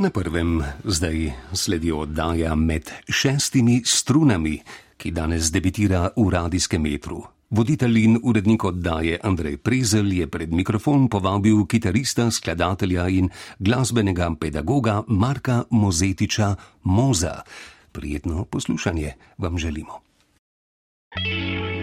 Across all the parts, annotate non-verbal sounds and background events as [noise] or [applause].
Na prvem zdaj sledi oddaja med šestimi strunami, ki danes debitira v radijskem metru. Voditelj in urednik oddaje Andrej Prezel je pred mikrofon povabil kitarista, skladatelja in glasbenega pedagoga Marka Mozetiča Moza. Prijetno poslušanje vam želimo. Med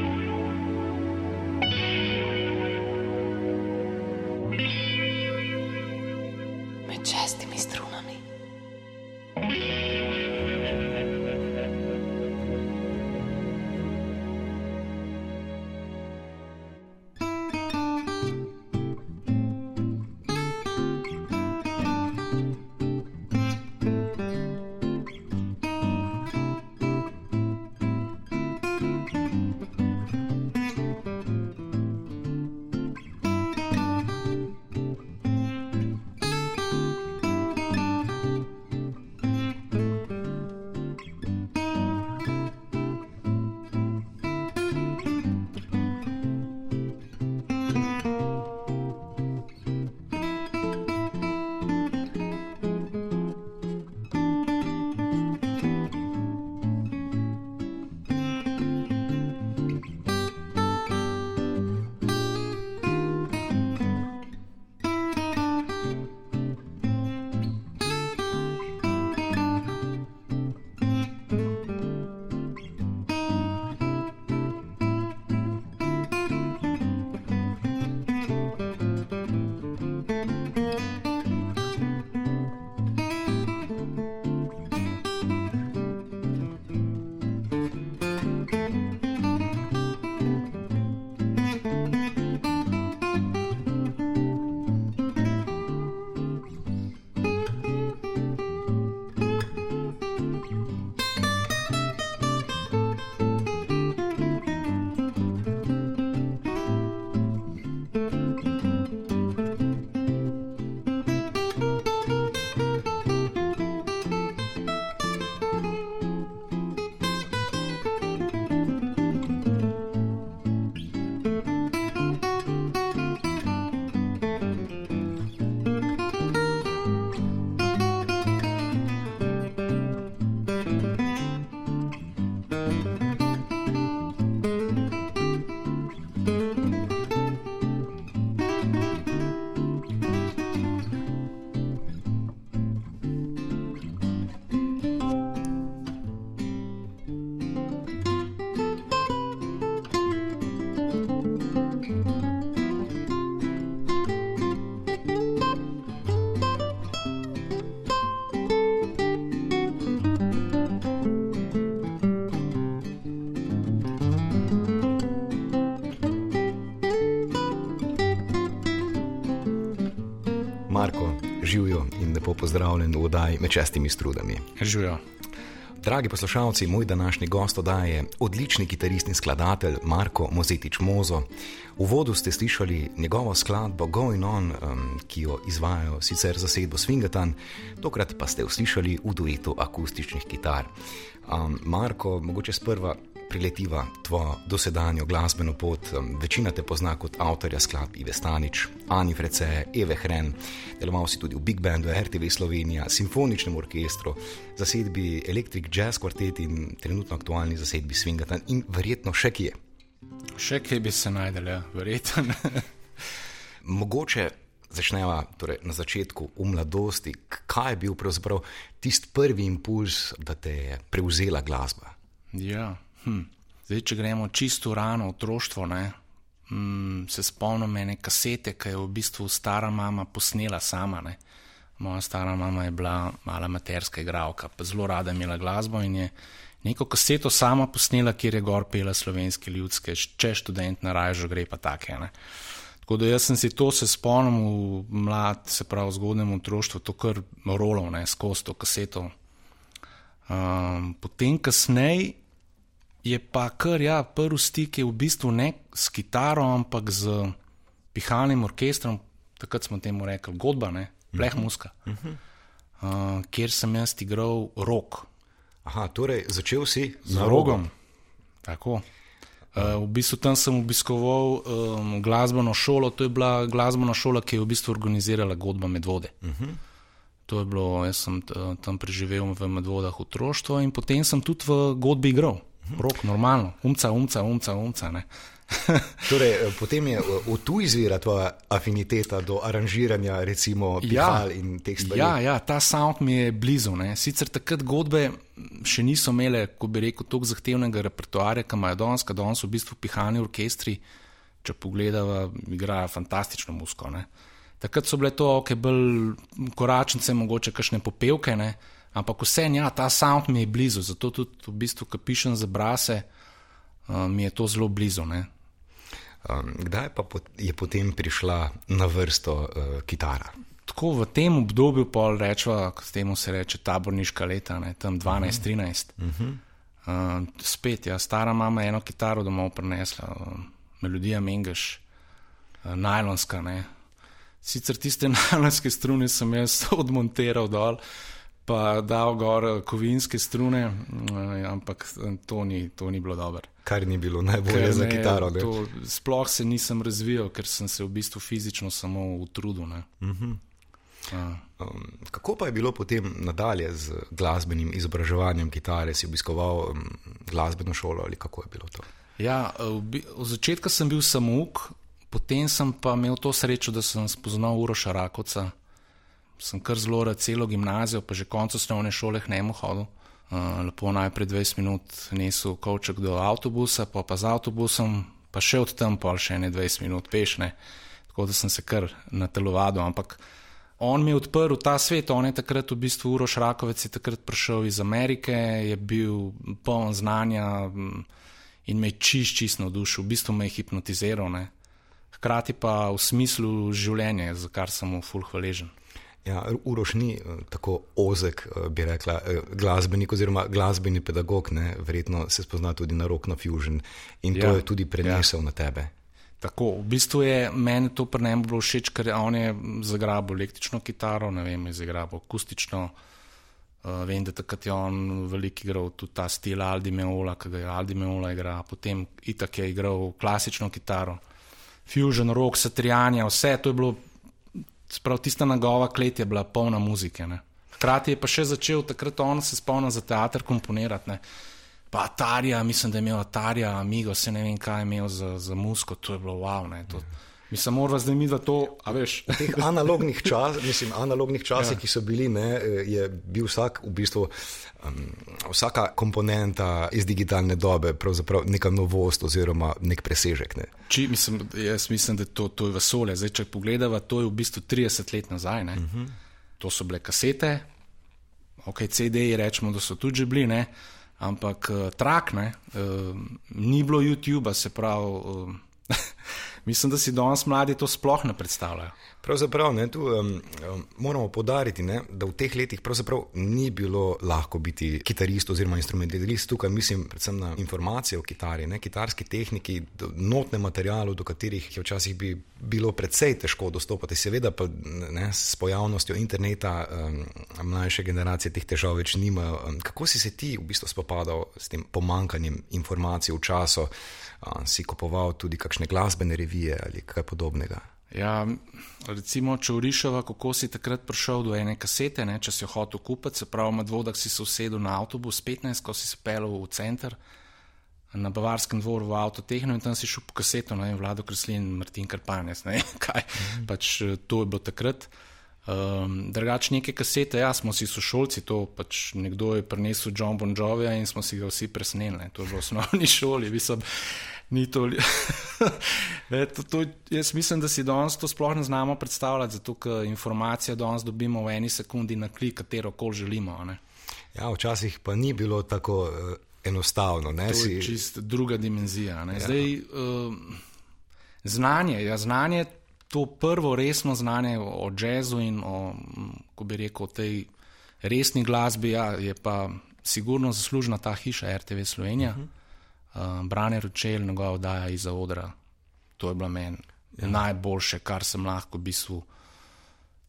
pozdravljen v oddaji med šestimi strudami. Živijo. Dragi poslušalci, moj današnji gost je odlični kitarist in skladatelj Marko Mozetič Mozo. V vodu ste slišali njegovo skladbo Going On, um, ki jo izvajajo sicer zasedbo Swingatan, tokrat pa ste jo slišali v duetu akustičnih kitar. Um, Marko, mogoče sprva priletiva tvojo dosedanjo glasbeno pot. Večina te pozna kot avtorja skladb Ive Stanič, Ani Frece, Eve Hren, deloval si tudi v Big Bandu, RTV Slovenija, Simfoničnem orkestru, zasedbi Electric Jazz Quartet in trenutno aktualni zasedbi Swingatan in verjetno še kje. Še kaj bi se najdel, ja, verjetno. [laughs] Mogoče začneva torej, na začetku, v mladosti, kaj je bil pravzaprav tisti prvi impuls, da te je prevzela glasba? Ja, hm. Zdaj, če gremo čisto rano otroštvo, ne, hm, se spomnim ene kasete, ki je v bistvu stara mama posnela sama. Ne. Moja stara mama je bila mala materska igralka, pa zelo rada imela glasbo in je neko kaseto sama posnela, kjer je gor pela slovenske ljudske, če študent na rajžo gre pa take. Ne. Tako da jaz sem si to se spomnil v mlad, se pravi, zgodnem otroštvu, to kar rolov, ne, skozi to kaseto. Um, potem, kasneje, je pa kar, ja, prvi stik je v bistvu ne s kitaro, ampak z pihalnim orkestrom, takrat smo temu rekli godba, ne, pleh muska, uh -huh. uh, kjer sem jaz igral rok. Aha, torej začel si z rogom. Tako. Uh, v bistvu tam sem obiskoval um, glasbeno šolo, to je bila glasbena šola, ki je v bistvu organizirala godba Medvode. Uh -huh. To je bilo, jaz sem tam preživel v Medvodah otroštvo in potem sem tudi v godbi igral. Rok, normalno, umca, umca, umca, umca. [laughs] torej, eh, potem je eh, tu izvira tvoja afiniteta do aranžiranja, recimo, pihal ja, in teh stvari. Ja, ja, ta sound mi je blizu. Ne. Sicer takrat godbe še niso imele, ko bi rekel, tako zahtevnega repertoarja, kot imajo danes, kot danes v bistvu pihalni orkestri, če pogledava, igrajo fantastično musko. Ne. Takrat so bile to, ki okay, bolj koračnice, mogoče kakšne popevke, ne. Ampak vse, ja, ta sound mi je blizu, zato tudi v bistvu, ko pišem za brase, uh, mi je to zelo blizu. Ne. Um, kdaj pa je potem prišla na vrsto uh, kitara? Tako v tem obdobju, pol rečemo, temu se reče taborniška leta, ne, tam 12-13. Uh -huh. uh, spet, ja, stara mama je eno kitaro domov prinesla, uh, melodija Mengeš, uh, najlonska. Ne. Sicer tiste [laughs] najlonske strune sem jaz odmontiral dol. Uh, pa dal gor kovinske strune, eh, ampak eh, to ni, to ni bilo dobro. Kar ni bilo najbolje za kitaro. To, sploh se nisem razvijal, ker sem se v bistvu fizično samo utrudil. Uh -huh. um, kako pa je bilo potem nadalje z glasbenim izobraževanjem kitare? Si obiskoval um, glasbeno šolo ali kako je bilo to? Ja, v, v začetku sem bil samouk, potem sem pa imel to srečo, da sem spoznal Uroša Rakovca sem kar zelo rad celo gimnazijo, pa že konec osnovne šole ne mu hodil. Uh, lepo najprej 20 minut nesel kovček do avtobusa, pa pa z avtobusom, pa še od tam pol še ne 20 minut pešne. Tako da sem se kar natelovadil. Ampak on mi je odprl ta svet, on je takrat v bistvu Uroš Rakovec, je takrat prišel iz Amerike, je bil poln znanja in me je čist, čist navdušil, v bistvu me je hipnotiziral. Ne. Hkrati pa v smislu življenja, za kar sem mu ful hvaležen. Ja, Uroš ni eh, tako ozek, eh, bi rekla, eh, glasbenik oziroma glasbeni pedagog, ne? verjetno se spozna tudi na rock, na fusion in ja, to je tudi prenesel ja. na tebe. Tako, v bistvu je meni to pri njemu bilo všeč, ker on je zagrabil električno kitaro, ne vem, je zagrabil akustično. Uh, vem, da takrat je on veliko igral tudi ta stil Aldi Meola, ki ga je Aldi Meola igral, potem itak je igral klasično kitaro, fusion, rock, satrijanja, vse to je bilo Sprav tista njegova klet je bila polna muzike. Ne. Hkrati je pa še začel takrat on se spomniti za teater komponirati. Ne. Pa Atarija, mislim, da je imel Atarija, Amigo, se ne vem, kaj je imel za, za muziko, to je bilo wow. Ne, to, Mi se moramo zdaj mi, da to, a veš. V teh analognih, čas, mislim, analognih časih, ja. ki so bili, ne, je bil vsak, v bistvu, um, vsaka komponenta iz digitalne dobe neka novost oziroma nek presežek. Ne. Či, mislim, jaz mislim, da to, to je vesolje. Zdaj, če pogledava, to je v bistvu 30 let nazaj. Uh mhm. -huh. To so bile kasete, ok, CD-ji rečemo, da so tudi bili, ne, ampak uh, trak, ne, uh, ni bilo YouTube-a, se pravi. Uh, [laughs] Mislim, da si danes mladi to sploh ne predstavljajo. Pravzaprav ne, tu, um, moramo podariti, ne, da v teh letih ni bilo lahko biti kitarist oziroma instrumentalist. Tukaj mislim predvsem na informacije o kitari, ne, kitarski tehniki, notne materiale, do katerih je včasih bi bilo precej težko dostopati. Seveda pa ne, s pojavnostjo interneta um, mlajše generacije teh težav več nimajo. Kako si se ti v bistvu spopadal s tem pomankanjem informacij v času? si kupoval tudi kakšne glasbene revije ali kaj podobnega. Ja, recimo, če urišava, kako si takrat prišel do ene kasete, ne, če si jo hotel kupiti, se pravi, med vodah si se usedel na avtobus 15, ko si se pelil v center, na Bavarskem dvoru v avtotehno in tam si šel po kaseto, ne Vlado Kreslin, Martin Karpanec, ne [laughs] kaj, mm -hmm. pač to je bilo takrat. Um, Drugač neke kasete, ja, smo si sošolci, to pač nekdo je prinesel John Bon Jovi in smo si ga vsi presneli, to je bilo v osnovni [laughs] šoli, mislim ni to. ne, [laughs] to, to jaz mislim, da si danes to sploh ne znamo predstavljati, zato ker informacije danes dobimo v eni sekundi na klik, katero koli želimo. Ne. Ja, včasih pa ni bilo tako uh, enostavno. Ne, to je si... čist druga dimenzija. Ja. Zdaj, uh, znanje, ja, znanje, to prvo resno znanje o jazzu in o, ko bi rekel, tej resni glasbi, ja, je pa sigurno zaslužna ta hiša RTV Slovenija. Uh mhm. -huh uh, Brane Ročel, njegova oddaja iz odra. To je bilo meni ja. najboljše, kar sem lahko v bistvu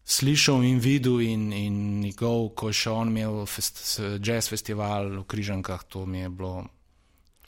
slišal in videl. In, in njegov, ko je še on imel fest, jazz festival v Križankah, to mi je bilo,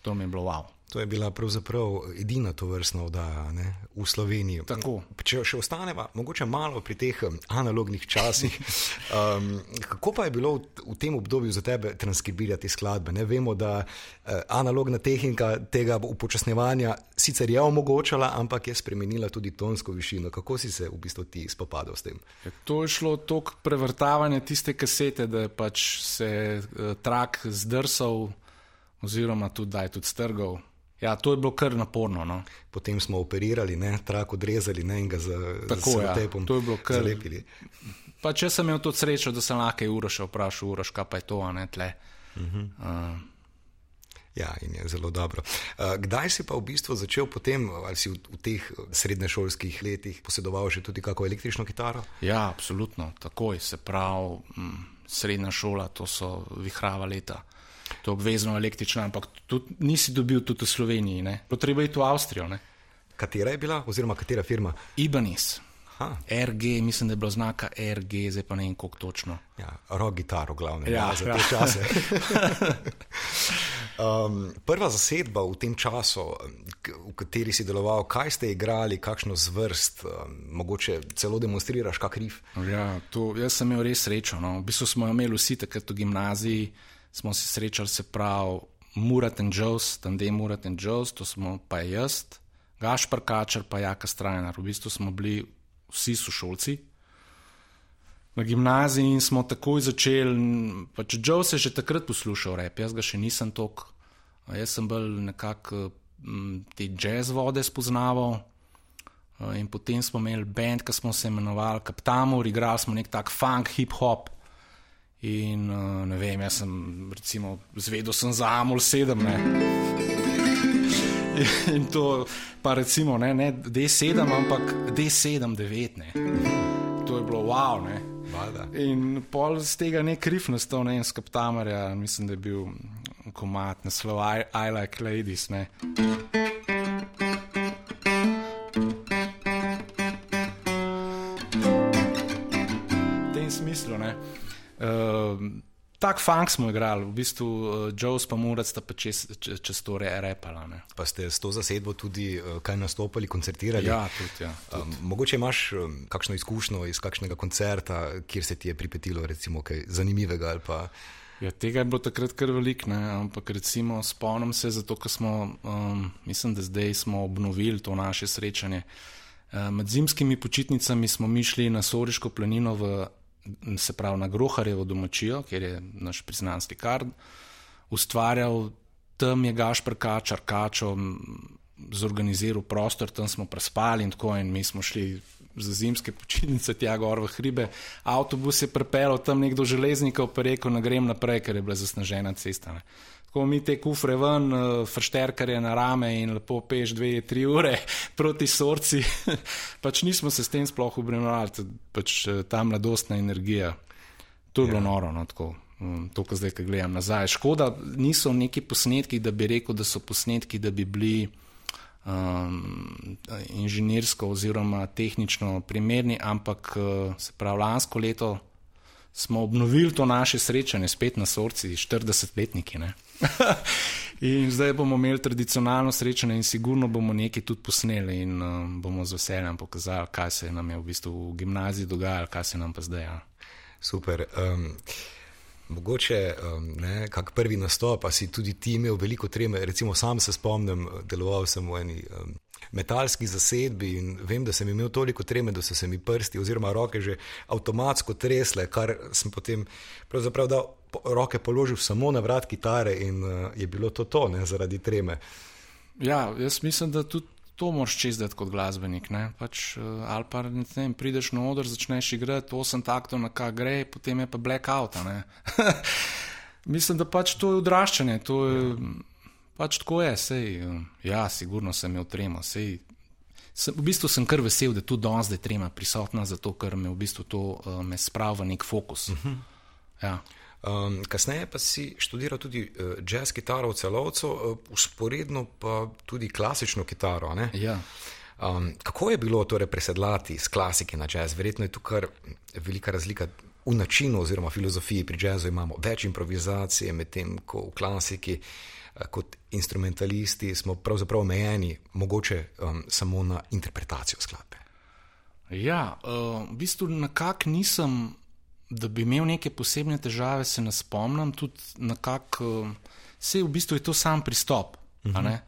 to mi je bilo wow. To je bila pravzaprav edina to vrstna oddaja ne, v Sloveniji. Tako. Če še ostaneva, mogoče malo pri teh um, analognih časih. [laughs] Um, kako pa je bilo v, v tem obdobju za tebe transkribirati skladbe? Ne? Vemo, da uh, analogna tehnika tega upočasnevanja sicer je omogočala, ampak je spremenila tudi tonsko višino. Kako si se v bistvu ti spopadal s tem? Ja, to je šlo tok prevrtavanja tiste kasete, da je pač se uh, trak zdrsal, oziroma tudi da je tudi strgal. Ja, to je bilo kar naporno. No. Potem smo operirali, ne, trak odrezali ne, in ga za, Tako, z ja. tepom kar- zalepili. Pa če sem imel to srečo, da sem lahko Uroša vprašal, Uroš, kaj pa je to, a ne tle. Uh -huh. uh, Ja, in je zelo dobro. Uh, kdaj si pa v bistvu začel potem, ali si v, v teh srednješolskih letih posedoval že tudi kako električno kitaro? ja, absolutno, takoj se pravi, m, srednja šola, to so vihrava leta. To obvezno električno, ampak tudi nisi dobil tudi v Sloveniji, ne. Potreba je v Avstrijo, ne. Katera je bila, oziroma katera firma? Ibanis, Aha, RG, mislim, da je bilo znaka RG, zdaj pa ne vem, koliko točno. ja, rock gitaro, glavno, Ja, ja, za ja. te čase. [laughs] um, prva zasedba v tem času, v kateri si deloval, kaj ste igrali, kakšno zvrst, um, mogoče celo demonstriraš, kak rif. Ja, to, jaz sem imel res srečo. No. V bistvu smo imeli vsi takrat v gimnaziji, smo se srečali, se pravi, Murat in Joes, tandem Murat in Joes, to smo pa jaz, Gašpar Kačer, pa Jaka Strajnar. V bistvu smo bili vsi sošolci. Na gimnaziji in smo takoj začeli, pač Joes je že takrat poslušal rep, jaz ga še nisem tok. Jaz sem bolj nekako mm, te jazz vode spoznaval. Uh, In potem smo imeli bend, ki smo se imenovali Captamur, igrali smo nek tak funk, hip hop. In uh, ne vem, jaz sem recimo zvedel sem za Amul 7. Ne. [laughs] In to pa recimo ne, ne D7, ampak D7, 9. Ne. To je bilo wow. Ne. In pol z tega nek rif nastal, ne en skaptamarja, mislim, da je bil komat naslov I, I like ladies. Ne. V tem smislu. Ne. Uh, tak funk smo igrali, v bistvu uh, Joes pa Murac sta pa čez, čez, čez to re, repala. Ne. Pa ste s to zasedbo tudi uh, kaj nastopali, koncertirali? Ja, tudi. Ja. Um, mogoče imaš um, kakšno izkušnjo iz kakšnega koncerta, kjer se ti je pripetilo recimo kaj zanimivega ali pa Ja, tega je bilo takrat kar veliko, ampak recimo spomnim se, zato ker smo, um, mislim, da zdaj smo obnovili to naše srečanje. Uh, med zimskimi počitnicami smo mi šli na Soriško planino, v, se pravi na Groharjevo domačijo, kjer je naš priznan slikar ustvarjal, tam je Gašpr Kačar, Kačo zorganiziral prostor, tam smo prespali in tako in mi smo šli za zimske počitnice tja gor v hribe. Avtobus je pripeljal tam nekdo železnikov, pa je rekel, da grem naprej, ker je bila zasnežena cesta. Ne. Tako mi te kufre ven, eh, fršterkar je na rame in lepo peš dve, tri ure [laughs] proti sorci. [laughs] pač nismo se s tem sploh obremenjali, pač eh, ta mladostna energija. To je bilo noro, no, tako. mm, To, kar zdaj, ko gledam nazaj. Škoda, niso neki posnetki, da bi rekel, da so posnetki, da bi bili um, inženirsko oziroma tehnično primerni, ampak eh, se pravi, lansko leto smo obnovili to naše srečanje spet na sorci, 40-letniki. ne. [laughs] in zdaj bomo imeli tradicionalno srečanje in sigurno bomo nekaj tudi posneli in um, bomo z veseljem pokazali, kaj se nam je v bistvu v gimnaziji dogajalo, kaj se nam pa zdaj. Ja. super. Um, Mogoče um, ne, kak prvi nastop, pa si tudi ti imel veliko treme. Recimo, sam se spomnim, deloval sem v eni um, metalski zasedbi in vem, da sem imel toliko treme, da so se mi prsti oziroma roke že avtomatsko tresle, kar sem potem pravzaprav dal roke položil samo na vrat kitare in uh, je bilo to to, ne, zaradi treme. Ja, jaz mislim, da tudi to moraš čezdati kot glasbenik. Ne? Pač, eh, ali pa ne vem, prideš na oder, začneš igrati 8 taktov, na kaj gre, potem je pa blackout. ne. [laughs] mislim, da pač to je odraščanje. To je, pač tako je, sej, eh, ja, sigurno sem imel tremo. Sej, sem, v bistvu sem kar vesel, da tudi danes je trema prisotna, zato ker me v bistvu to uh, me spravi v nek fokus. Uh -huh. ja. Um, kasneje pa si študiral tudi uh, jazz kitaro v celovcu, uh, usporedno pa tudi klasično kitaro. ne? Ja. Um, kako je bilo torej presedlati z klasike na jazz? Verjetno je tu kar velika razlika. v načinu oziroma filozofiji pri jazzu imamo več improvizacije, medtem ko v klasiki uh, kot instrumentalisti smo pravzaprav omejeni mogoče um, samo na interpretacijo skladbe. Ja, uh, v bistvu nekako nisem, da bi imel neke posebne težave, se ne spomnim, tudi nekako, uh, vse v bistvu je to sam pristop. Uh -huh.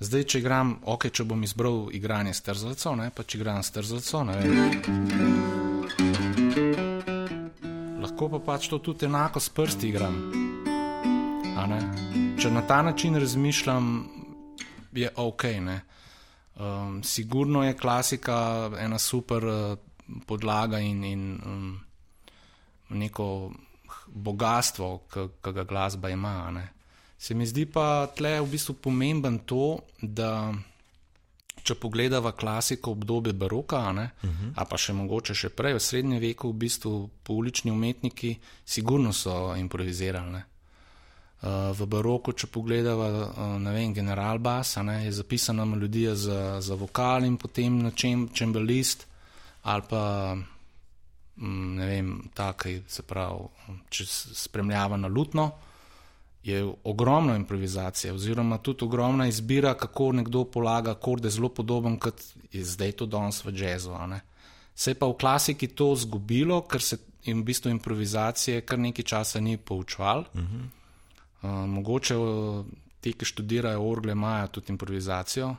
Zdaj, če igram, ok, če bom izbral igranje s trzalcem, ne pa če igram s ne vem. Lahko pa pač to tudi enako s prsti igram. Če na ta način razmišljam, je ok. Ne? Um, sigurno je klasika ena super uh, podlaga in, in um, neko bogatstvo, ki ga glasba ima. Ne? Se mi zdi pa tle v bistvu pomemben to, da če pogledamo klasiko obdobja baroka, uh -huh. a pa še mogoče še prej, v srednjem veku, v bistvu poulični umetniki, sigurno so improvizirali. Ne? Uh, v baroku, če pogledamo, uh, vem, general Basa, ne, je zapisana melodija za, za vokal in potem na čem, čembelist ali pa mm, ne vem, takaj, se pravi, če spremljava na lutno, je ogromna improvizacija oziroma tudi ogromna izbira, kako nekdo polaga akorde, zelo podoben kot je zdaj to danes v jazzu. Se je pa v klasiki to zgubilo, ker se in v bistvu improvizacije kar nekaj časa ni poučval. Uh mhm. -huh. Uh, mogoče uh, ti, ki študirajo orgle, imajo tudi improvizacijo,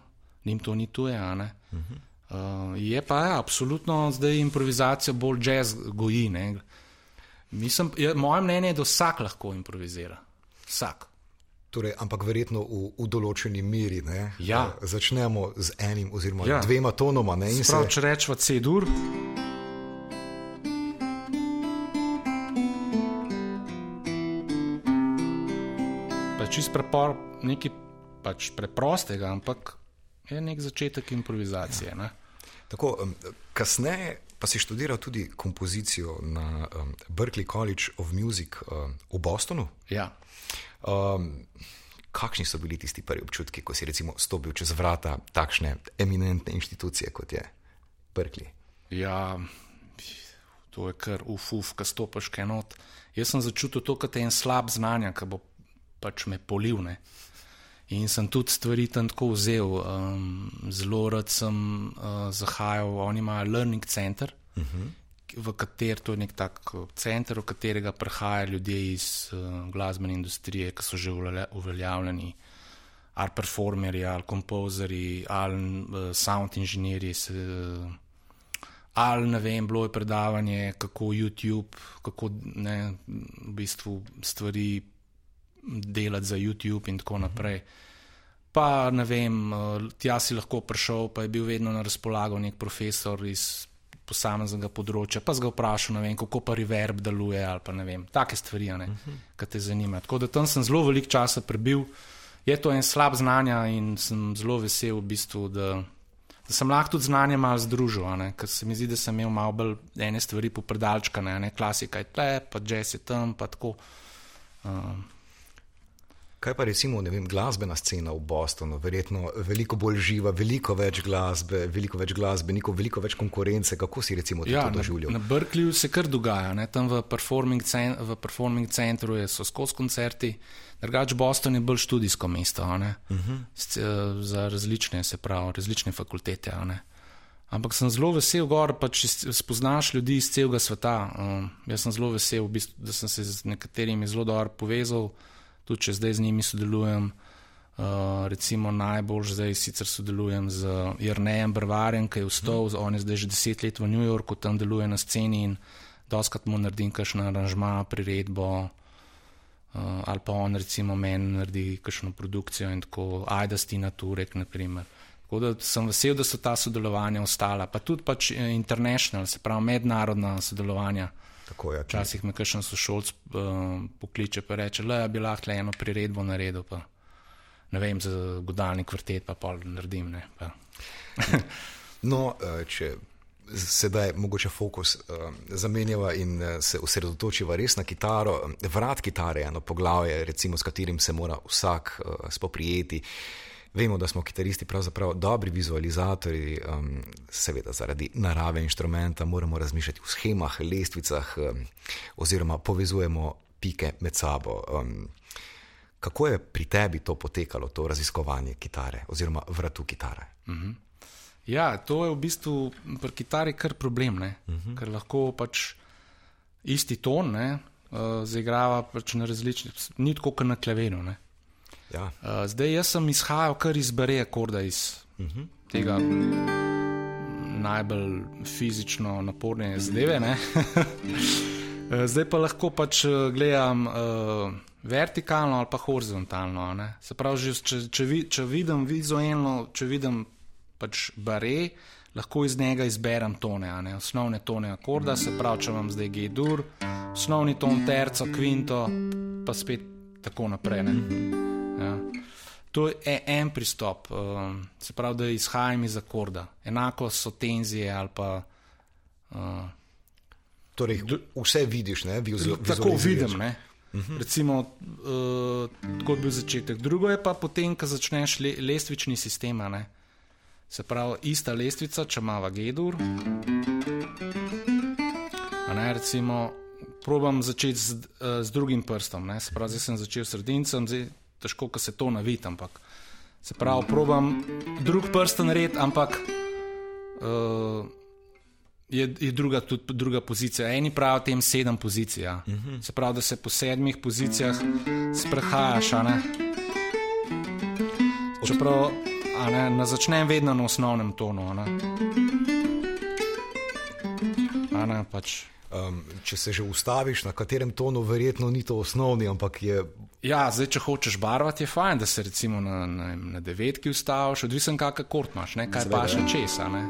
njim to ni tuje. Uh -huh. uh, je pa ja, absolutno zdaj improvizacija bolj jazz goji. Mislim, je, moje mnenje je, da vsak lahko improvizira. Vsak. Torej, ampak verjetno v, v določeni meri. Ja. Uh, začnemo z enim oziroma ja. dvema tonoma. Prav, se... Če rečemo C-dur. Čist prepor, nekaj pač preprostega, ampak je nek začetek improvizacije. Ne? Tako, um, kasneje pa si študiral tudi kompozicijo na um, Berkeley College of Music um, v Bostonu. Ja. Um, kakšni so bili tisti prvi občutki, ko si recimo stopil čez vrata takšne eminentne inštitucije kot je Berkeley? Ja, to je kar uf, uf, ki stopiš kenot. Jaz sem začutil to, kot je en slab znanja, ki bo pač me polivne. In sem tudi stvari tam tako vzel. Um, zelo rad sem uh, zahajal, oni imajo Learning Center, uh -huh. v kater to je nek tak uh, center, v katerega prihajajo ljudje iz uh, glasbene industrije, ki so že uveljavljeni, ali performerji, ali kompozerji, ali uh, sound inženirji. Uh, ali ne vem, bilo je predavanje, kako YouTube, kako ne, v bistvu stvari delati za YouTube in tako naprej. Pa ne vem, eh, tja si lahko prišel, pa je bil vedno na razpolago nek profesor iz posameznega področja, pa si ga vprašal, vem, kako pa reverb deluje ali pa ne vem, take stvari, uh -huh. ki te zanimajo. Tako da tam sem zelo velik časa prebil. Je to en slab znanja in sem zelo vesel, v bistvu, da, da sem lahko tudi znanje malo združil, ker se mi zdi, da sem imel malo bolj ene stvari popredalčkane, ne klasika je tle, pa jazz je tam, pa tako. Um, Kaj pa recimo vem, glasbena scena v Bostonu? Verjetno veliko bolj živa, veliko več glasbe, veliko več glasbenikov, veliko več konkurence. Kako si recimo ja, to doživljal? Na, na Berkeleyju se kar dogaja, ne? tam v performing, cen, v performing centru so skozi koncerti. Drugač Boston je bolj študijsko mesto uh mhm. -huh. za različne, se pravi, različne fakultete. Ampak sem zelo vesel, gor, pa če spoznaš ljudi iz celega sveta. Um, jaz sem zelo vesel, v bistvu, da sem se z nekaterimi zelo dobro povezal tudi če zdaj z njimi sodelujem. Uh, recimo najbolj zdaj sicer sodelujem z Jrnejem Brvarjem, ki je vstal, mm. on je zdaj že deset let v New Yorku, tam deluje na sceni in doskrat mu naredim kakšno aranžma, priredbo. Uh, ali pa on recimo meni naredi kakšno produkcijo in tako, ajda Stina Turek, naprimer. Tako da sem vesel, da so ta sodelovanja ostala, pa tudi pač eh, international, se pravi mednarodna sodelovanja. Včasih me kakšen sošolc uh, pokliče in reče, da bi lahko le eno priredbo naredil. Pa, ne vem, za godalni kvartet pa pol naredim. Ne, pa. [laughs] no, eh, če sedaj mogoče fokus uh, zamenjava in se osredotočiva res na kitaro, vrat kitare je eno poglavje, recimo, s katerim se mora vsak uh, spoprijeti. Vemo, da smo kitaristi pravzaprav dobri vizualizatori, um, seveda zaradi narave inštrumenta moramo razmišljati v schemah, lestvicah um, oziroma povezujemo pike med sabo. Um, kako je pri tebi to potekalo, to raziskovanje kitare oziroma vratu kitare? Uh -huh. Ja, to je v bistvu pri kitari kar problem, uh -huh. ker lahko pač isti ton ne, uh, zaigrava pač na različnih, ni tako kot na klaviru. Ja. Uh, zdaj jaz sem izhajal kar iz Bereja, korda iz uh -huh. tega najbolj fizično naporne zadeve. [laughs] zdaj pa lahko pač gledam uh, vertikalno ali pa horizontalno. Se pravi, že, če, če, če vidim vizualno, če vidim pač bare, lahko iz njega izberem tone, osnovne tone akorda, se pravi, če imam zdaj G-dur, osnovni ton terco, kvinto, pa spet tako naprej. Ja. To je en pristop, um, se pravi, da izhajam iz akorda. Enako so tenzije ali pa. Uh, torej, vse vidiš, ne vidiš. Tako vidim. Ne? Uh -huh. Recimo, uh, kot bi bil začetek. Drugo je pa potem, ko začneš le, lestvični sistem. Se pravi, ista lestvica, če ima Gedur. Ne, recimo, probam začeti z, uh, z drugim prstom. Ne? Se pravi, zdaj sem začel s sredincem, zdaj težko, ko se to navid, ampak se pravi, probam drug prst narediti, ampak uh, je, je druga, tudi druga pozicija. Eni pravijo, tem sedem pozicij. Ja. Uh -huh. Se pravi, da se po sedmih pozicijah sprehajaš. Čeprav ne, ne začnem vedno na osnovnem tonu. Ne. Ne, pač. Um, če se že ustaviš na katerem tonu, verjetno ni to osnovni, ampak je. Ja, zdaj, če hočeš barvati, je fajn, da se recimo na, na, na devetki ustaviš, odvisen kakor kort imaš, ne, kaj pa še česa. Ne.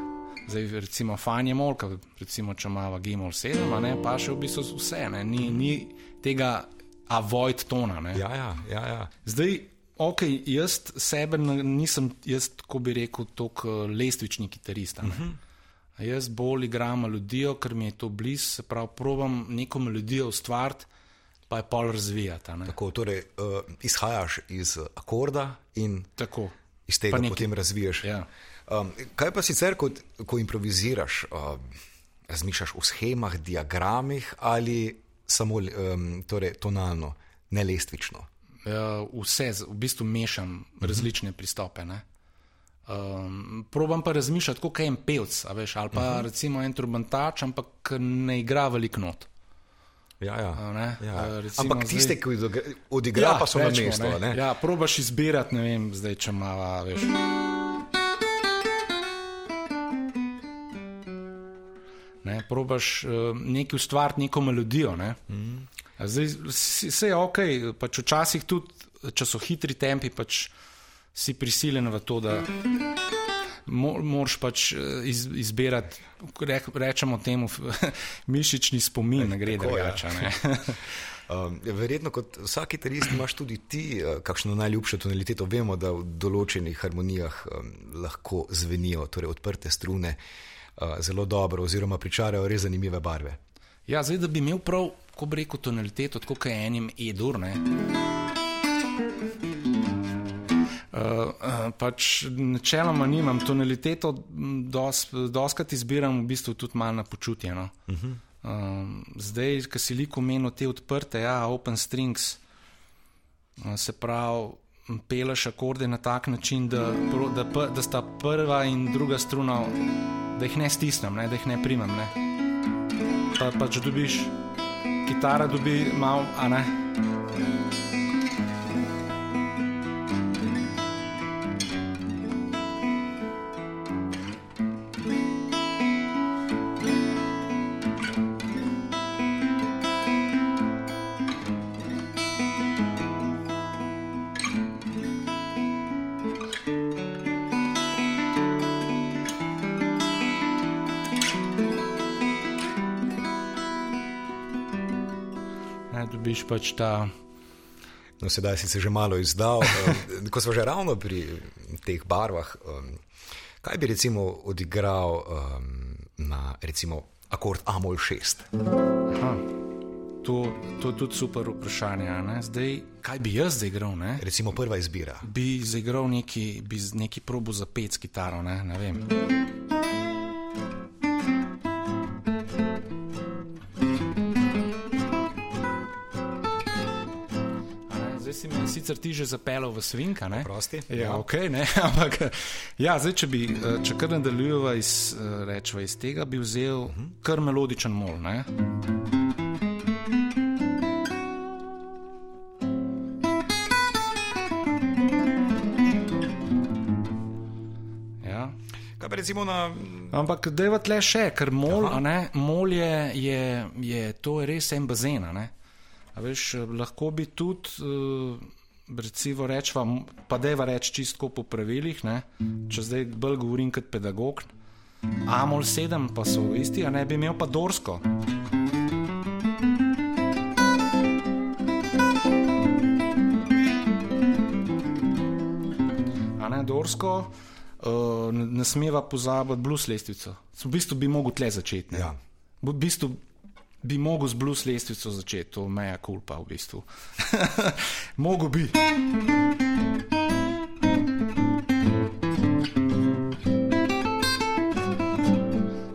Zdaj, recimo, fajn je molka, recimo, če ima Gimol 7, ne, pa še v bistvu vse, ne, ni, ni tega avoid tona. Ja, ja, ja, ja. Zdaj, ok, jaz sebe nisem, jaz, ko bi rekel, tok lestvični kitarist. Uh -huh. Jaz bolj igram melodijo, ker mi je to blizu, se pravi, probujem neko melodijo ustvariti, pa je pol razvijati. Tako, torej, uh, izhajaš iz akorda in Tako. iz tega nekaj, potem razvijaš. Ja. Um, kaj pa sicer, ko, ko improviziraš, uh, razmišljaš o schemah, diagramih ali samo um, torej, tonalno, ne lestvično? Uh, vse, v bistvu mešam uh -huh. različne pristope. Ne? Um, probam pa razmišljati, kot je en pevc, veš, ali pa uh mhm. -huh. recimo en trubentač, ampak ne igra veliko not. Ja, ja. ja. Recimo, ampak tiste, ki odigrajo, ja, pa so na mestu. Ja, probaš izbirati, ne vem, zdaj če ima več. Ne, probaš uh, nekaj ustvariti, neko melodijo. Ne. Mm. Zdaj, vse je ok, pač včasih tudi, če so hitri tempi, pač si prisiljen v to, da moraš pač eh, iz, izbirati, re, rečemo temu, [laughs] mišični spomin, ne gre drugače. [laughs] Um, verjetno, kot vsak kitarist, imaš tudi ti uh, kakšno najljubšo tonaliteto. Vemo, da v določenih harmonijah um, lahko zvenijo, torej odprte strune, uh, zelo dobro, oziroma pričarajo res zanimive barve. Ja, zdaj, da bi imel prav, ko bi rekel, tonaliteto, tako kot enim edur. Uh, pač načeloma nimam tonaliteto, doskrat izbiram v bistvu tudi malo na počutje. No. Uh -huh. uh, zdaj, ki si liko menil te odprte, ja, open strings, uh, se pravi, peleš akorde na tak način, da, da, da sta prva in druga struna, da jih ne stisnem, ne, da jih ne primem. Ne. Pa, pač dobiš, kitara dobi malo, a ne. Pač ta. No, sedaj si se že malo izdal. [laughs] Ko smo že ravno pri teh barvah, kaj bi recimo odigral na recimo akord Amol 6? Aha. To, to je tudi super vprašanje. ne. Zdaj, kaj bi jaz zdaj igral? Ne? Recimo prva izbira. Bi zaigral neki, bi neki probo za pet s kitaro, ne, ne vem. Sicer ti že zapeljal v svinka? Prosti. Ja, ok, ne, [laughs] ampak ja, zdaj, če, bi, eh, če kar nadaljujeva iz, eh, rečeva, iz tega, bi vzel kar melodičen mol. Ne? Ja. Pa recimo na. Ampak da je tle še, ker mol, ne, mol je, je, je, to je res en bazen. veš, eh, lahko bi tudi, uh, recimo, rečva, pa deva reči čistko po pravilih, ne, če zdaj bolj govorim kot pedagog. Amol 7 pa so isti, a ne bi imel pa Dorsko. A ne Dorsko, uh, ne smeva pozabiti blues lestvico. V bistvu bi mogel tle začeti. ne. Ja. V bistvu bi mogel z blues lestvico začeti, to meja kulpa v bistvu. [laughs] mogel bi.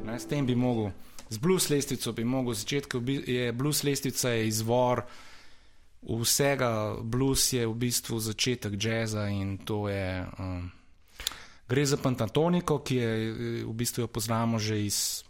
Ne, s tem bi mogel, z blues lestvico bi mogel začeti, ker je blues lestvica je izvor vsega, blues je v bistvu začetek jazza in to je. Um, gre za pentatoniko, ki je eh, v bistvu jo poznamo že iz.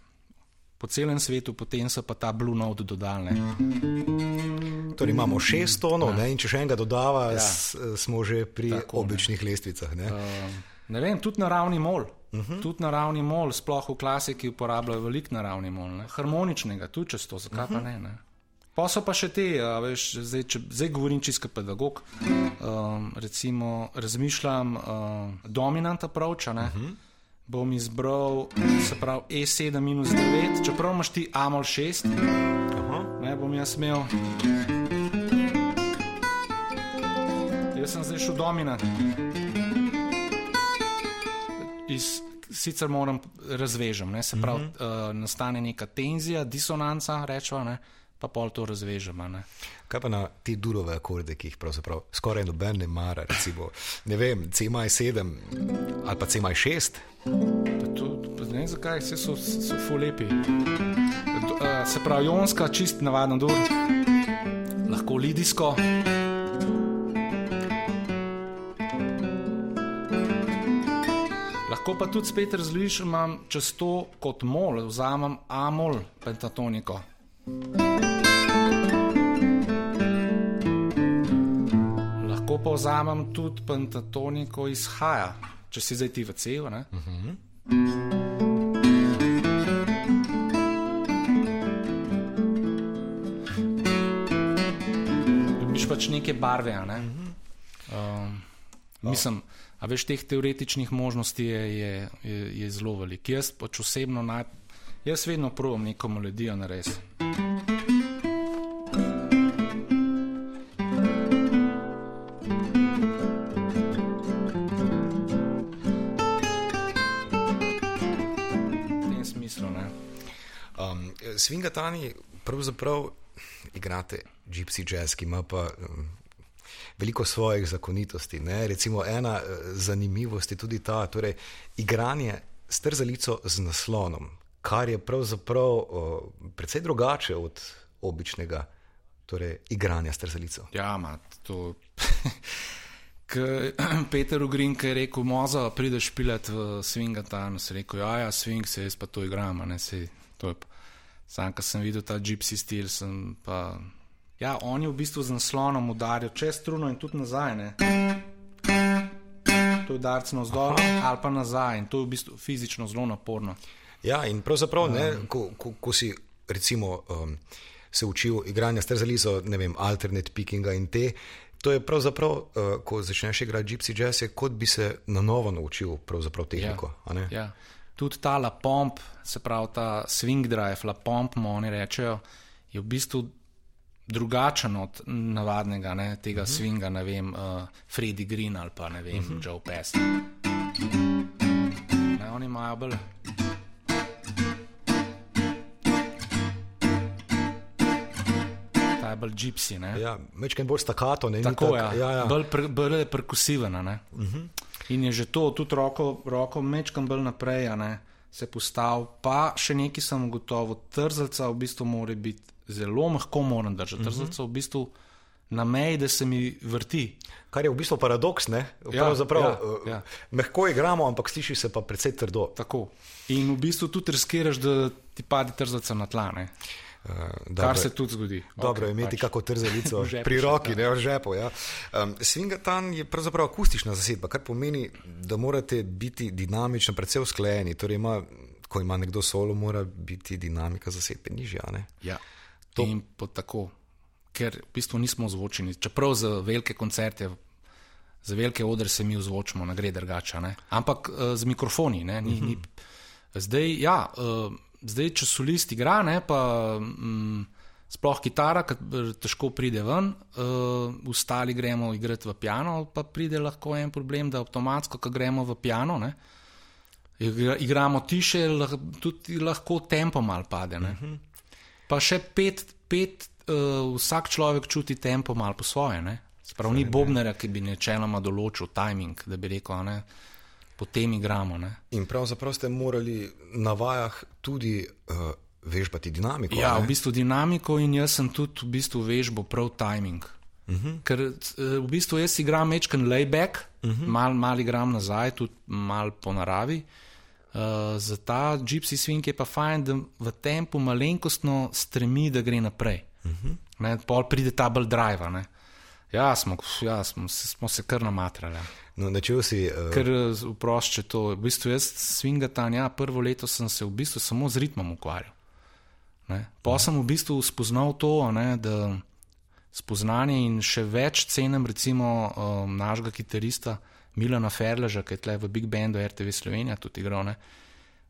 Po celem svetu, potem so pa ta Blue Note dodali. ne. Torej imamo šest tonov, ja. ne, in če še enega dodava, ja. s, smo že pri Tako, ne. običnih lestvicah. Ne. Um, ne vem, tudi naravni mol. Uh -huh. Tudi naravni mol, sploh v klasiki uporabljajo veliko naravni mol. Ne? Harmoničnega, tudi če to, zakaj uh -huh. pa ne. ne? Pa so pa še te, a veš, zdaj, če, zdaj govorim čisto pedagog. Um, recimo, razmišljam um, dominant approach, a ne. Uh -huh. Bom izbral, se pravi, E7 minus 9, čeprav imaš ti Amol 6, ne bom jaz imel. Jaz sem zdaj šel dominant. Iz, sicer moram razvežem, ne, se pravi, mm -hmm. uh, nastane neka tenzija, disonanca, rečemo, pa pol to razvežem. a Ne. Kaj pa na te durove akorde, ki jih pravzaprav skoraj noben ne mara, recimo, ne vem, CMI 7 ali pa CMI 6. Pa To, pa ne vem zakaj, vse so, so ful lepi. Do, uh, se pravi, jonska, čist navaden dur, lahko lidijsko. Lahko pa tudi spet razlišim, imam čez to kot mol, vzamem amol pentatoniko. Lahko pa vzamem tudi pentatoniko iz Haja, če si zdaj ti v cevu. Uh -huh. Dobiš pač neke barve. Ne? Um, mislim, a veš, teh teoretičnih možnosti je, je, je, je zelo veliko. Jaz pač osebno naj, jaz vedno provam neko melodijo narediti. V tem Svingatani pravzaprav igrate gypsy jazz, ki ima pa um, veliko svojih zakonitosti. Ne? Recimo ena eh, zanimivost je tudi ta, torej igranje s trzalico z naslonom, kar je pravzaprav uh, precej drugače od običnega torej, igranja s trzalico. Ja, ma, to. [laughs] [clears throat] Peter Ugrin, ki je rekel, moza, prideš pilet v Swingatan, si rekel, ja, ja, swing se, jaz pa to igram, ne se. To je pa. Sam, ko sem videl ta gypsy stil, sem pa. Ja, on je v bistvu z naslonom udaril čez struno in tudi nazaj, ne. To je udarc navzdol ali pa nazaj in to je v bistvu fizično zelo naporno. Ja, in pravzaprav, ne, ko, ko, ko si recimo um, se učil igranja s trzalico, ne vem, alternate pickinga in te. To je pravzaprav, uh, ko začneš igrati gypsy jazz, je kot bi se na novo naučil tehniko. a ne? Ja. Tudi ta la pomp, se pravi ta swing drive, la pomp, mu oni rečejo, je v bistvu drugačen od navadnega ne, tega uh -huh. swinga, ne vem, uh, Freddy Green ali pa ne vem, uh -huh. Joe Pass. Ne, oni imajo bolj. ja, bolj gypsy. Ne? Ja, Mečken bolj stakato, ne Tako je, ja, ja. bolj, per, bolj je perkusiven. a ne. Uh -huh. In je že to, tudi roko, roko mečkam bolj naprej, ne, se postavil. Pa še nekaj sem ugotovil, trzalca v bistvu mora biti zelo mehko, moram držati. -huh. Trzalca v bistvu na meji, da se mi vrti. Kar je v bistvu paradoks, ne? Ja, Pravzaprav, ja, eh, ja. Mehko igramo, ampak sliši se pa precej trdo. Tako. In v bistvu tudi riskiraš, da ti pade trzalca na tla, Uh, kar se tudi zgodi. Dobro je Ok, imeti pač. kako trzalico [laughs] V žepu pri roki, ne v žepu. Ja. Um, Swingatan je pravzaprav akustična zasedba, kar pomeni, da morate biti dinamično, predvsem usklajeni. Torej ima, ko ima nekdo solo, mora biti dinamika zasedbe nižja. Ja, To- po tako, ker v bistvu nismo ozvočeni. Čeprav za velike koncerte, za velike odre se mi ozvočimo, ne gre drugače. Ampak uh, z mikrofoni. Ne, ni, ni, zdaj, ja, uh, zdaj, če solist igra, ne, pa um, sploh kitara, ki težko pride ven, uh, ostali gremo igrati v piano, pa pride lahko en problem, da avtomatsko, ko gremo v piano. Ne, Igra, igramo tiše, lah, tudi lahko tempo mal pade. Uh -huh. Pa še pet, pet uh, vsak človek čuti tempo mal po svoje. ne. Sprav ni bobnera, ki bi načeloma določil timing, da bi rekel, ne, potem igramo. Ne. In pravzaprav ste morali na vajah tudi uh, vežbati dinamiko. Ja, ne? v bistvu dinamiko in jaz sem tudi v bistvu vežbo prav timing. Uh -huh. Ker eh, v bistvu jaz igram mečken layback, uh -huh. mal, mal igram nazaj, tudi mal po naravi. Uh, za ta gypsy swing je pa fajn, da v tempu malenkostno stremi, da gre naprej. Uh -huh. ne, pol pride ta bolj drive. Ja, smo, ja smo, smo se kar namatrali. Ja. No, načel si. Uh, Ker vprošče to. V bistvu jaz swingatan, ja, prvo leto sem se v bistvu samo z ritmom ukvarjal. Pa sem v bistvu spoznal to, ne, da spoznanje in še več cenim recimo um, našega kitarista Milana Ferleža, ki je tle v Big Bandu RTV Slovenija tudi igral. Ne.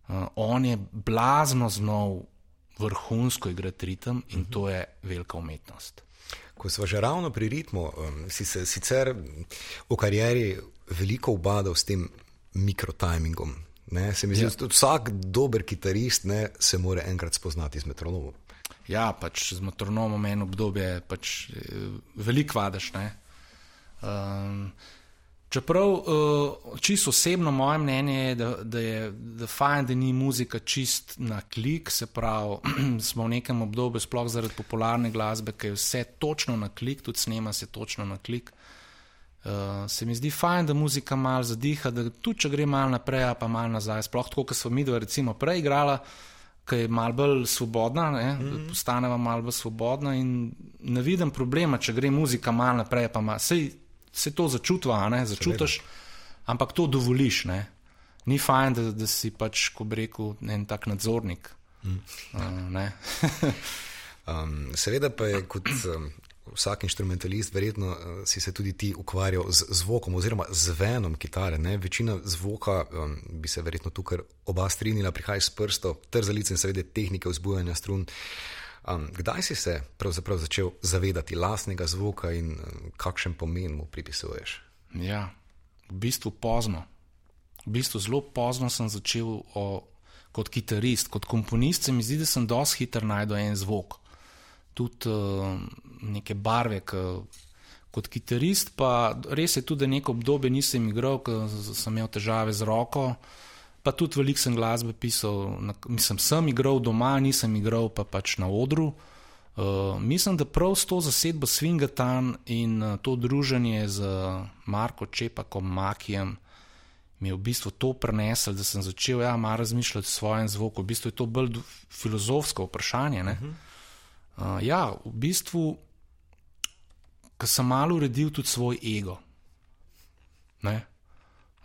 Uh, on je blazno znal vrhunsko igrati ritem in to je velika umetnost. Ko smo že ravno pri ritmu, um, si se sicer v karieri veliko ubadal s tem mikrotimingom. Ne? Se mi zdi, da ja. vsak dober kitarist ne, se mora enkrat spoznati z metronomom. Ja, pač z metronomom en obdobje, pač eh, veliko vadaš. ne. Um, čeprav uh, čisto osebno moje mnenje je, da, da je da fajn, da ni muzika čist na klik, se pravi, [clears throat] smo v nekem obdobju, sploh zaradi popularne glasbe, ki je vse točno na klik, tudi snema se točno na klik. Uh, se mi zdi fajn, da muzika malo zadiha, da tudi če gre malo naprej, pa malo nazaj. Sploh tako, kot smo mi dva recimo prej igrala, ki je malo bolj svobodna, mm -hmm. postaneva malo bolj svobodna in ne vidim problema, če gre muzika malo naprej, pa malo. Sej se to začutva, ne, začutiš, ampak to dovoliš. Ne. Ni fajn, da, da si pač, ko bi rekel, en tak nadzornik. Mm. Uh, ne. [laughs] Um, seveda pa je kot um, vsak instrumentalist, verjetno uh, si se tudi ti ukvarjal z zvokom oziroma zvenom kitare. Ne? Večina zvoka um, bi se verjetno tukaj oba strinjala, prihaja iz prstov, trzalice in seveda tehnike vzbujanja strun. Um, kdaj si se pravzaprav začel zavedati lastnega zvoka in um, kakšen pomen mu pripisuješ? Ja, v bistvu pozno. V bistvu zelo pozno sem začel o, kot kitarist, kot komponist. Se mi zdi, da sem dosti hiter najdel en zvok. Tudi uh, neke barve. K, kot kitarist, pa res je tudi, neko obdobje nisem igral, ker sem imel težave z roko. Pa tudi veliko sem glasbe pisal, na, mislim, sem igral doma, nisem igral pa pač na odru. Uh, mislim, da prav s to zasedbo Swingatan in uh, to druženje z Marko Čepakom, Makijem, mi je v bistvu to prenesel, da sem začel ja, malo razmišljati o svojem zvoku. V bistvu je to bolj filozofsko vprašanje. Uh -huh. uh, ja, v bistvu, ko sem malo uredil tudi svoj ego. Ne?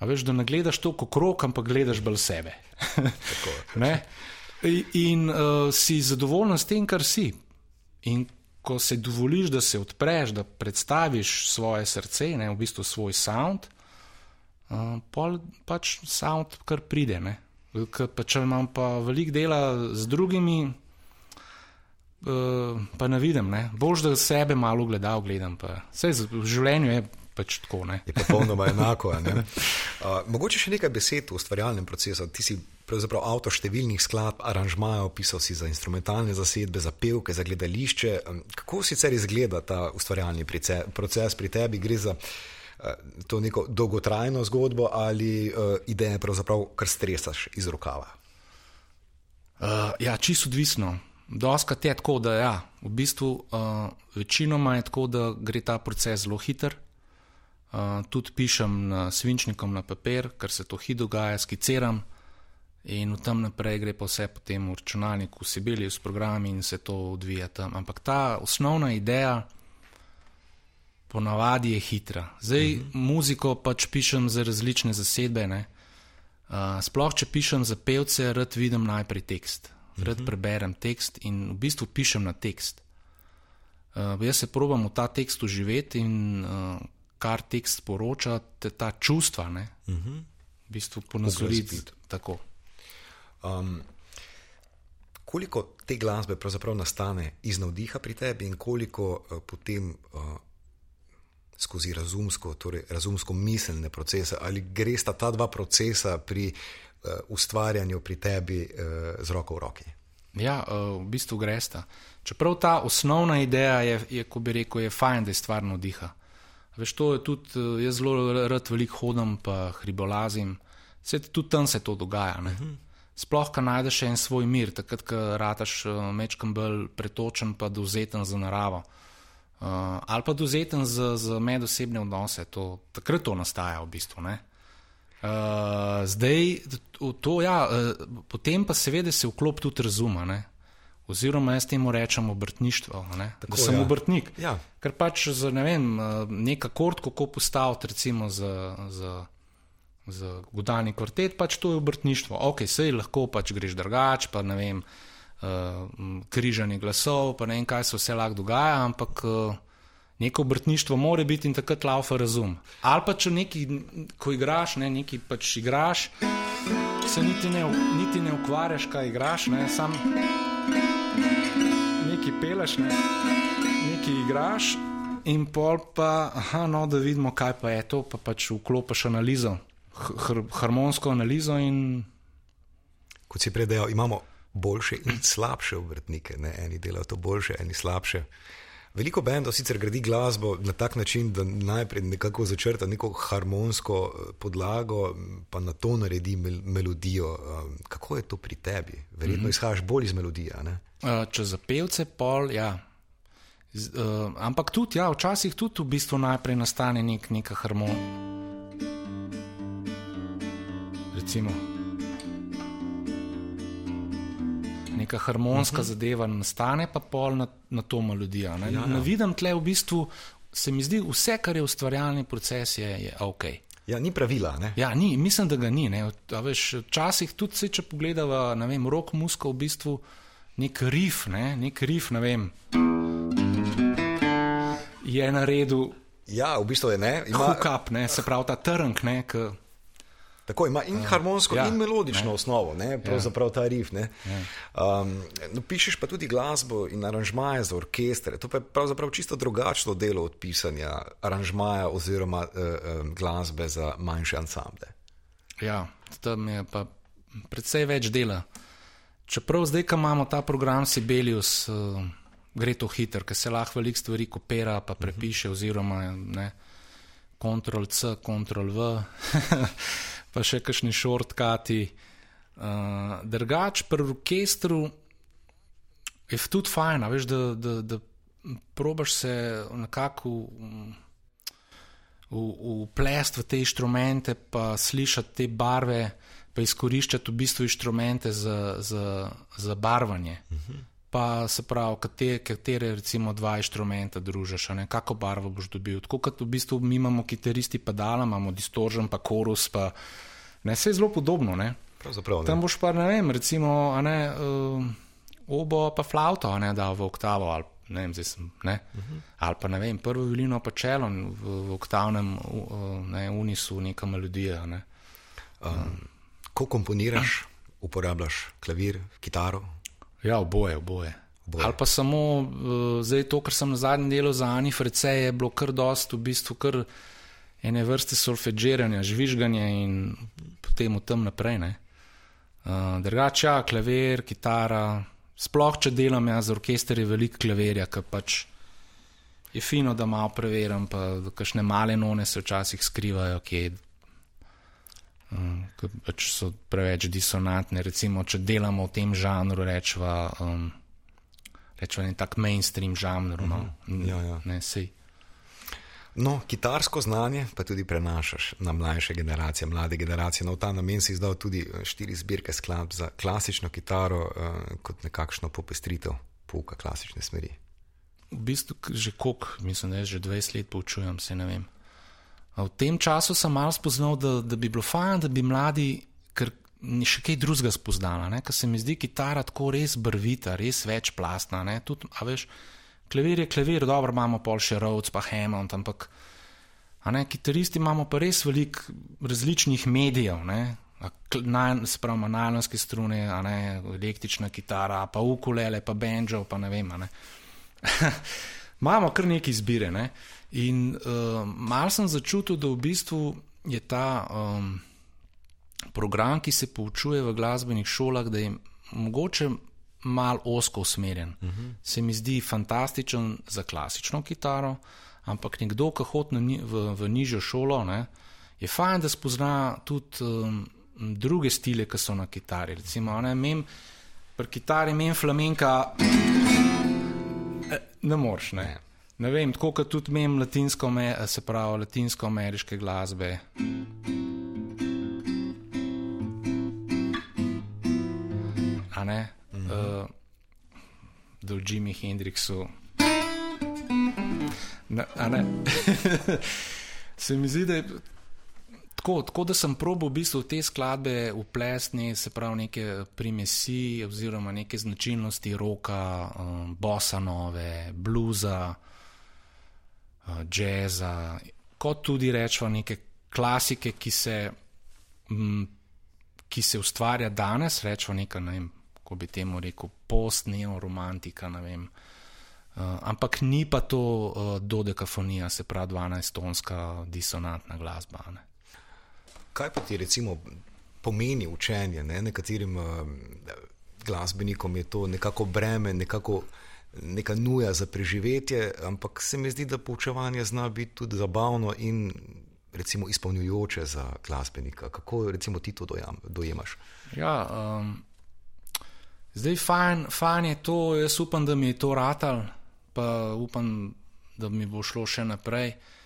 A veš, da ne gledaš to kot krok, ampak gledaš bolj sebe. [laughs] in in uh, si zadovoljen s tem, kar si. In ko se dovoliš, da se odpreš, da predstaviš svoje srce, ne, v bistvu svoj sound, uh, pol pač sound kar pride. Ne. Pa če imam pa veliko dela z drugimi, uh, pa ne vidim, ne. bož da sebe malo gledal, gledam. Pa. Vse v življenju je pač tako. Ne? Je popolnoma [laughs] enako. Ne? Uh, mogoče še nekaj besed v ustvarjalnem procesu. Ti si pravzaprav avtor številnih skladb, aranžmajev, pisal si za instrumentalne zasedbe, za pevke, za gledališče. Kako sicer izgleda ta ustvarjalni proces pri tebi? Gre za uh, to neko dolgotrajno zgodbo ali uh, ideje, pravzaprav kar stresaš iz rokava? Uh, ja, čisto odvisno. Doskrat je tako, da ja, v bistvu uh, večinoma je tako, da gre ta proces zelo hiter. Uh, tudi pišem na svinčnikom na papir, ker se to hitro dogaja, skiciram in v tem naprej gre pa vse potem v računalniku, v Sibili, s programi in se to odvija tam. Ampak ta osnovna ideja ponavadi je hitra. Zdaj uh mhm. -huh. muziko pač pišem za različne zasedbe. Uh, sploh če pišem za pevce, rad vidim najprej tekst rad uh -huh. preberem tekst in v bistvu pišem na tekst. Uh, jaz se probujem v ta tekst uživeti in uh, kar tekst poroča, te ta čustva, ne, uh -huh. v bistvu ponazoriti tako. Um, koliko te glasbe pravzaprav nastane iz navdiha pri tebi in koliko uh, potem uh, skozi razumsko, torej razumsko miselne procese, ali gre sta ta dva procesa pri ustvarjanju pri tebi uh, z roko v roki. Ja, uh, v bistvu gresta. Čeprav ta osnovna ideja je, je ko bi rekel, je fajn, da je stvar navdiha. Veš, to je tudi, uh, jaz zelo rad veliko hodim, pa hribolazim, se tudi tam se to dogaja. Uh mhm. -huh. Sploh, ko najdeš en svoj mir, takrat, ko rataš uh, mečkam bolj pretočen, pa dovzeten za naravo. Uh, ali pa dovzeten za, za medosebne odnose, to, takrat to nastaja v bistvu. Ne? Uh, zdaj, to, ja, uh, potem pa seveda se vklop tudi razuma. Ne? Oziroma, jaz temu rečem obrtništvo, Tako, da sem ja. obrtnik. Ja. Ker pač za ne vem, uh, neka kort, kako postaviti, recimo za, za, za godalni kvartet, pač to je obrtništvo. Ok, sej lahko pač greš drugače, pa ne vem, uh, križanje glasov, pa ne vem, kaj se vse lahko dogaja, ampak. Uh, neko obrtništvo mora biti in takrat laufa razum. Ali pa če neki, ko igraš, ne, neki pač igraš, se niti ne, niti ne ukvarjaš, kaj igraš, ne, sam neki peleš, ne, neki igraš in pol pa, aha, no, da vidimo, kaj pa je to, pa pač vklopiš analizo, hr, harmonsko analizo in. Kot si predajal, imamo boljše in slabše obrtnike, ne, eni delajo to boljše, eni slabše. Veliko bendov sicer gradi glasbo na tak način, da najprej nekako začrta neko harmonsko eh, podlago, pa na to naredi mel melodijo. Eh, kako je to pri tebi? Verjetno mm -hmm. izhajaš bolj iz melodije. Uh, če za pevce, pol, ja. Z, uh, ampak tudi, ja, včasih tudi v bistvu najprej nastane nek, neka harmonija. Recimo. Neka harmonska uh mhm. -huh. zadeva nastane, pa pol na, na to melodijo. Ja, ja. Vidim tle v bistvu, se mi zdi, vse, kar je ustvarjalni proces, je, je ok. Ja, ni pravila. Ne? Ja, ni, mislim, da ga ni. Včasih tudi, se, če pogledamo, rok muska v bistvu nek rif, ne, nek rif, ne vem, je na redu. Ja, v bistvu je ne. Ima... Hukap, ne, se pravi ta trnk, ne. K... Tako ima in harmonsko, ja, in melodično ne. osnovo, ne, pravzaprav ta rif. Ja. Um, no, pišeš pa tudi glasbo in aranžmaje za orkestre. To pa je pravzaprav čisto drugačno delo od pisanja aranžmaja oziroma uh, um, glasbe za manjše ansamble. Ja, tam je pa predvsej več dela. Čeprav zdaj, ko imamo ta program Sibelius, uh, gre to hitro, ker se lahko veliko stvari kopira, pa prepiše, uh -huh. oziroma ne. Ctrl C, Ctrl V. [laughs] pa še kakšni šortkati. Uh, drugač, pri orkestru je tudi fajn, veš, da, da, da probaš se nekako uplest v, v, v te inštrumente, pa slišati te barve, pa izkoriščati v bistvu inštrumente za, za, za barvanje. Uh mhm. -huh pa se pravi, katere, katere recimo dva inštrumenta družiš, kako barvo boš dobil. Tako kot v bistvu mi imamo kitaristi pedala, imamo distorzion, pa korus, pa ne, vse je zelo podobno. Ne? Tam boš pa ne vem, recimo, ne, uh, obo pa flauto, ne da v oktavo ali ne vem, sem, ne? Uh mhm. -huh. ali pa ne vem, prvo violino pa čelo v, v oktavnem uh, ne, unisu, neka melodija. Ne? Um, ko komponiraš, uporabljaš klavir, kitaro, Ja, oboje, oboje. oboje. Ali pa samo uh, zdaj to, kar sem na zadnjem delu za Ani Frece, je bilo kar dost, v bistvu kar ene vrste solfeđiranja, žvižganja in potem v tem naprej. Uh, Drugače, ja, klavir, kitara. Sploh, če delam jaz z orkestri, je veliko klavirja, ki pač je fino, da malo preverjam, pa kakšne male none se včasih skrivajo, ki um, pač so preveč disonantne. Recimo, če delamo v tem žanru, rečemo, um, rečemo, en tak mainstream žanr. No, Mhm. Ja, ja. ne, sej. No, kitarsko znanje pa tudi prenašaš na mlajše generacije, mlade generacije. No, v ta namen si izdal tudi eh, štiri zbirke skladb za klasično kitaro, eh, kot nekakšno popestritev pouka klasične smeri. V bistvu že koliko, mislim, da že 20 let poučujem, se ne vem. V tem času sem malo spoznal, da, da bi bilo fajn, da bi mladi ker ni še kaj drugega spoznala, ker se mi zdi kitara tako res brvita, res večplastna. ne. Tudi, a veš, klavir je klavir, dobro imamo pol še Rhodes, pa Hammond, ampak ne, kitaristi imamo pa res veliko različnih medijev. ne. Pravi, najlonske strune, ne, električna kitara, pa ukulele, pa banjo, pa ne vem. Ne. [laughs] Imamo kar nekaj izbire. Ne? In uh, malo sem začutil, da v bistvu je ta um, program, ki se poučuje v glasbenih šolah, da je mogoče malo osko usmerjen. Uh -huh. Se mi zdi fantastičen za klasično kitaro, ampak nekdo, ki hodi ni- v, v nižjo šolo, ne, je fajn, da spozna tudi um, druge stile, ki so na kitari. Recimo, ne, mem, pri kitari mem flamenka. Ne moreš, ne. Ne vem, tako kot tudi mem latinsko, me, se pravi latinsko-ameriške glasbe. A ne? -hmm. uh, do Jimi Hendrixu. Ne, a ne? [laughs] se mi zdi, da je tako, tako da sem probil v bistvu te skladbe uplesti, se pravi, neke primesi oziroma neke značilnosti roka, um, bossa nove, bluza, uh, jazza, kot tudi rečemo neke klasike, ki se, m, ki se ustvarja danes, rečemo neka, ne vem, ko bi temu rekel, post-neoromantika, ne vem. Uh, ampak ni pa to uh, dodekafonija, se pravi 12-tonska disonantna glasba. Ne. Kaj pa ti recimo pomeni učenje? Ne? Nekaterim uh, glasbenikom je to nekako breme, nekako neka nuja za preživetje, ampak se mi zdi, da poučevanje zna biti tudi zabavno in recimo izpolnjujoče za glasbenika. Kako recimo ti to dojam, dojemaš? Ja, um, zdaj fajn, fajn je to, jaz upam, da mi je to ratal, pa upam, da mi bo šlo še naprej. Uh,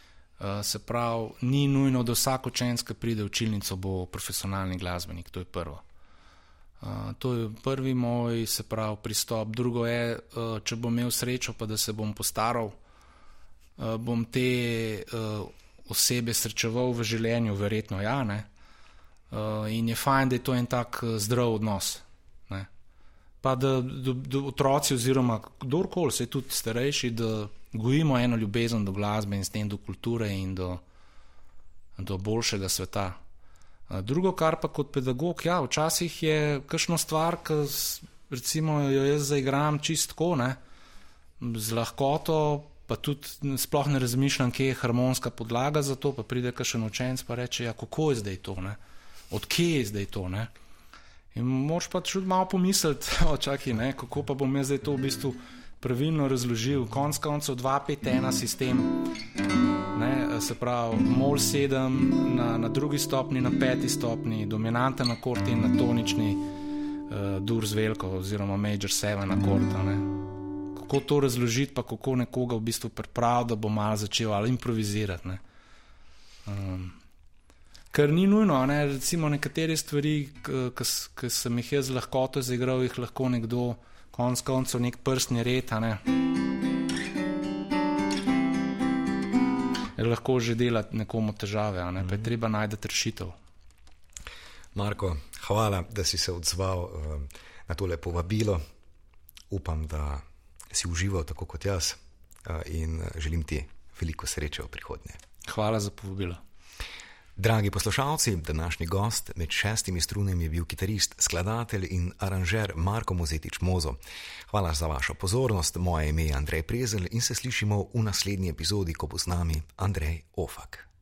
se pravi, ni nujno, da vsak učenec, ki pride v učilnico, bo profesionalni glasbenik, to je prvo. Uh, to je prvi moj, pravi, pristop. Drugo je, uh, če bom imel srečo, pa da se bom postaral, uh, bom te uh, osebe srečeval v življenju, verjetno ja. Uh, in je fajn, da je to en tak uh, zdrav odnos. Pa da, da, da otroci, oziroma kdorkoli, se tudi starejši, da gojimo eno ljubezen do glasbe in s tem do kulture in do, do boljšega sveta. Uh, drugo, kar pa kot pedagog, ja, včasih je kakšno stvar, ki recimo jo jaz zaigram čistko, ne, z lahkoto, pa tudi sploh ne razmišljam, kje je harmonska podlaga za to, pa pride kakšen učenec pa reče, ja, kako je zdaj to, ne, odkje je zdaj to, ne. In moš pa tudi malo pomisliti, [laughs] očakaj, ne, kako pa bom jaz to v bistvu pravilno razložil. Konec koncev 2-5-1 sistem, ne, se pravi, mol 7 na, na drugi stopni, na peti stopni, dominanten akord in na tonični uh, dur z veliko oziroma major 7 akord. a ne. Kako to razložiti, pa kako nekoga v bistvu pripraviti, da bo malo začel ali improvizirati. Um, Ker ni nujno, ne? recimo nekatere stvari, ki sem jih jaz z lahkoto zaigral, jih lahko nekdo, konec koncev, nek prstni red, ne. Je lahko že delati nekomu težave, ne, pa je treba najti rešitev. Marko, hvala, da si se odzval uh, na tole povabilo. Upam, da si užival tako kot jaz uh, in želim ti veliko sreče v prihodnje. Hvala za povabilo. Dragi poslušalci, današnji gost med šestimi strunami je bil kitarist, skladatelj in aranžer Marko Mozetič Mozo. Hvala za vašo pozornost, moje ime je Andrej Prezel in se slišimo v naslednji epizodi, ko bo z nami Andrej Ofak.